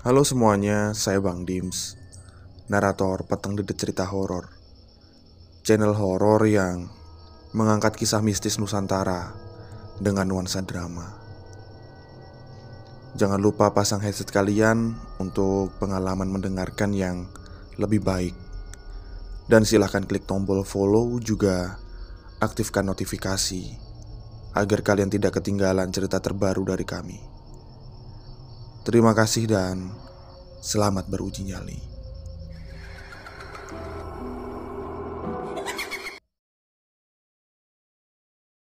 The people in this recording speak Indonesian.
Halo semuanya, saya Bang Dims, narator petang dedet cerita horor. Channel horor yang mengangkat kisah mistis Nusantara dengan nuansa drama. Jangan lupa pasang headset kalian untuk pengalaman mendengarkan yang lebih baik. Dan silahkan klik tombol follow juga aktifkan notifikasi agar kalian tidak ketinggalan cerita terbaru dari kami. Terima kasih dan selamat beruji nyali.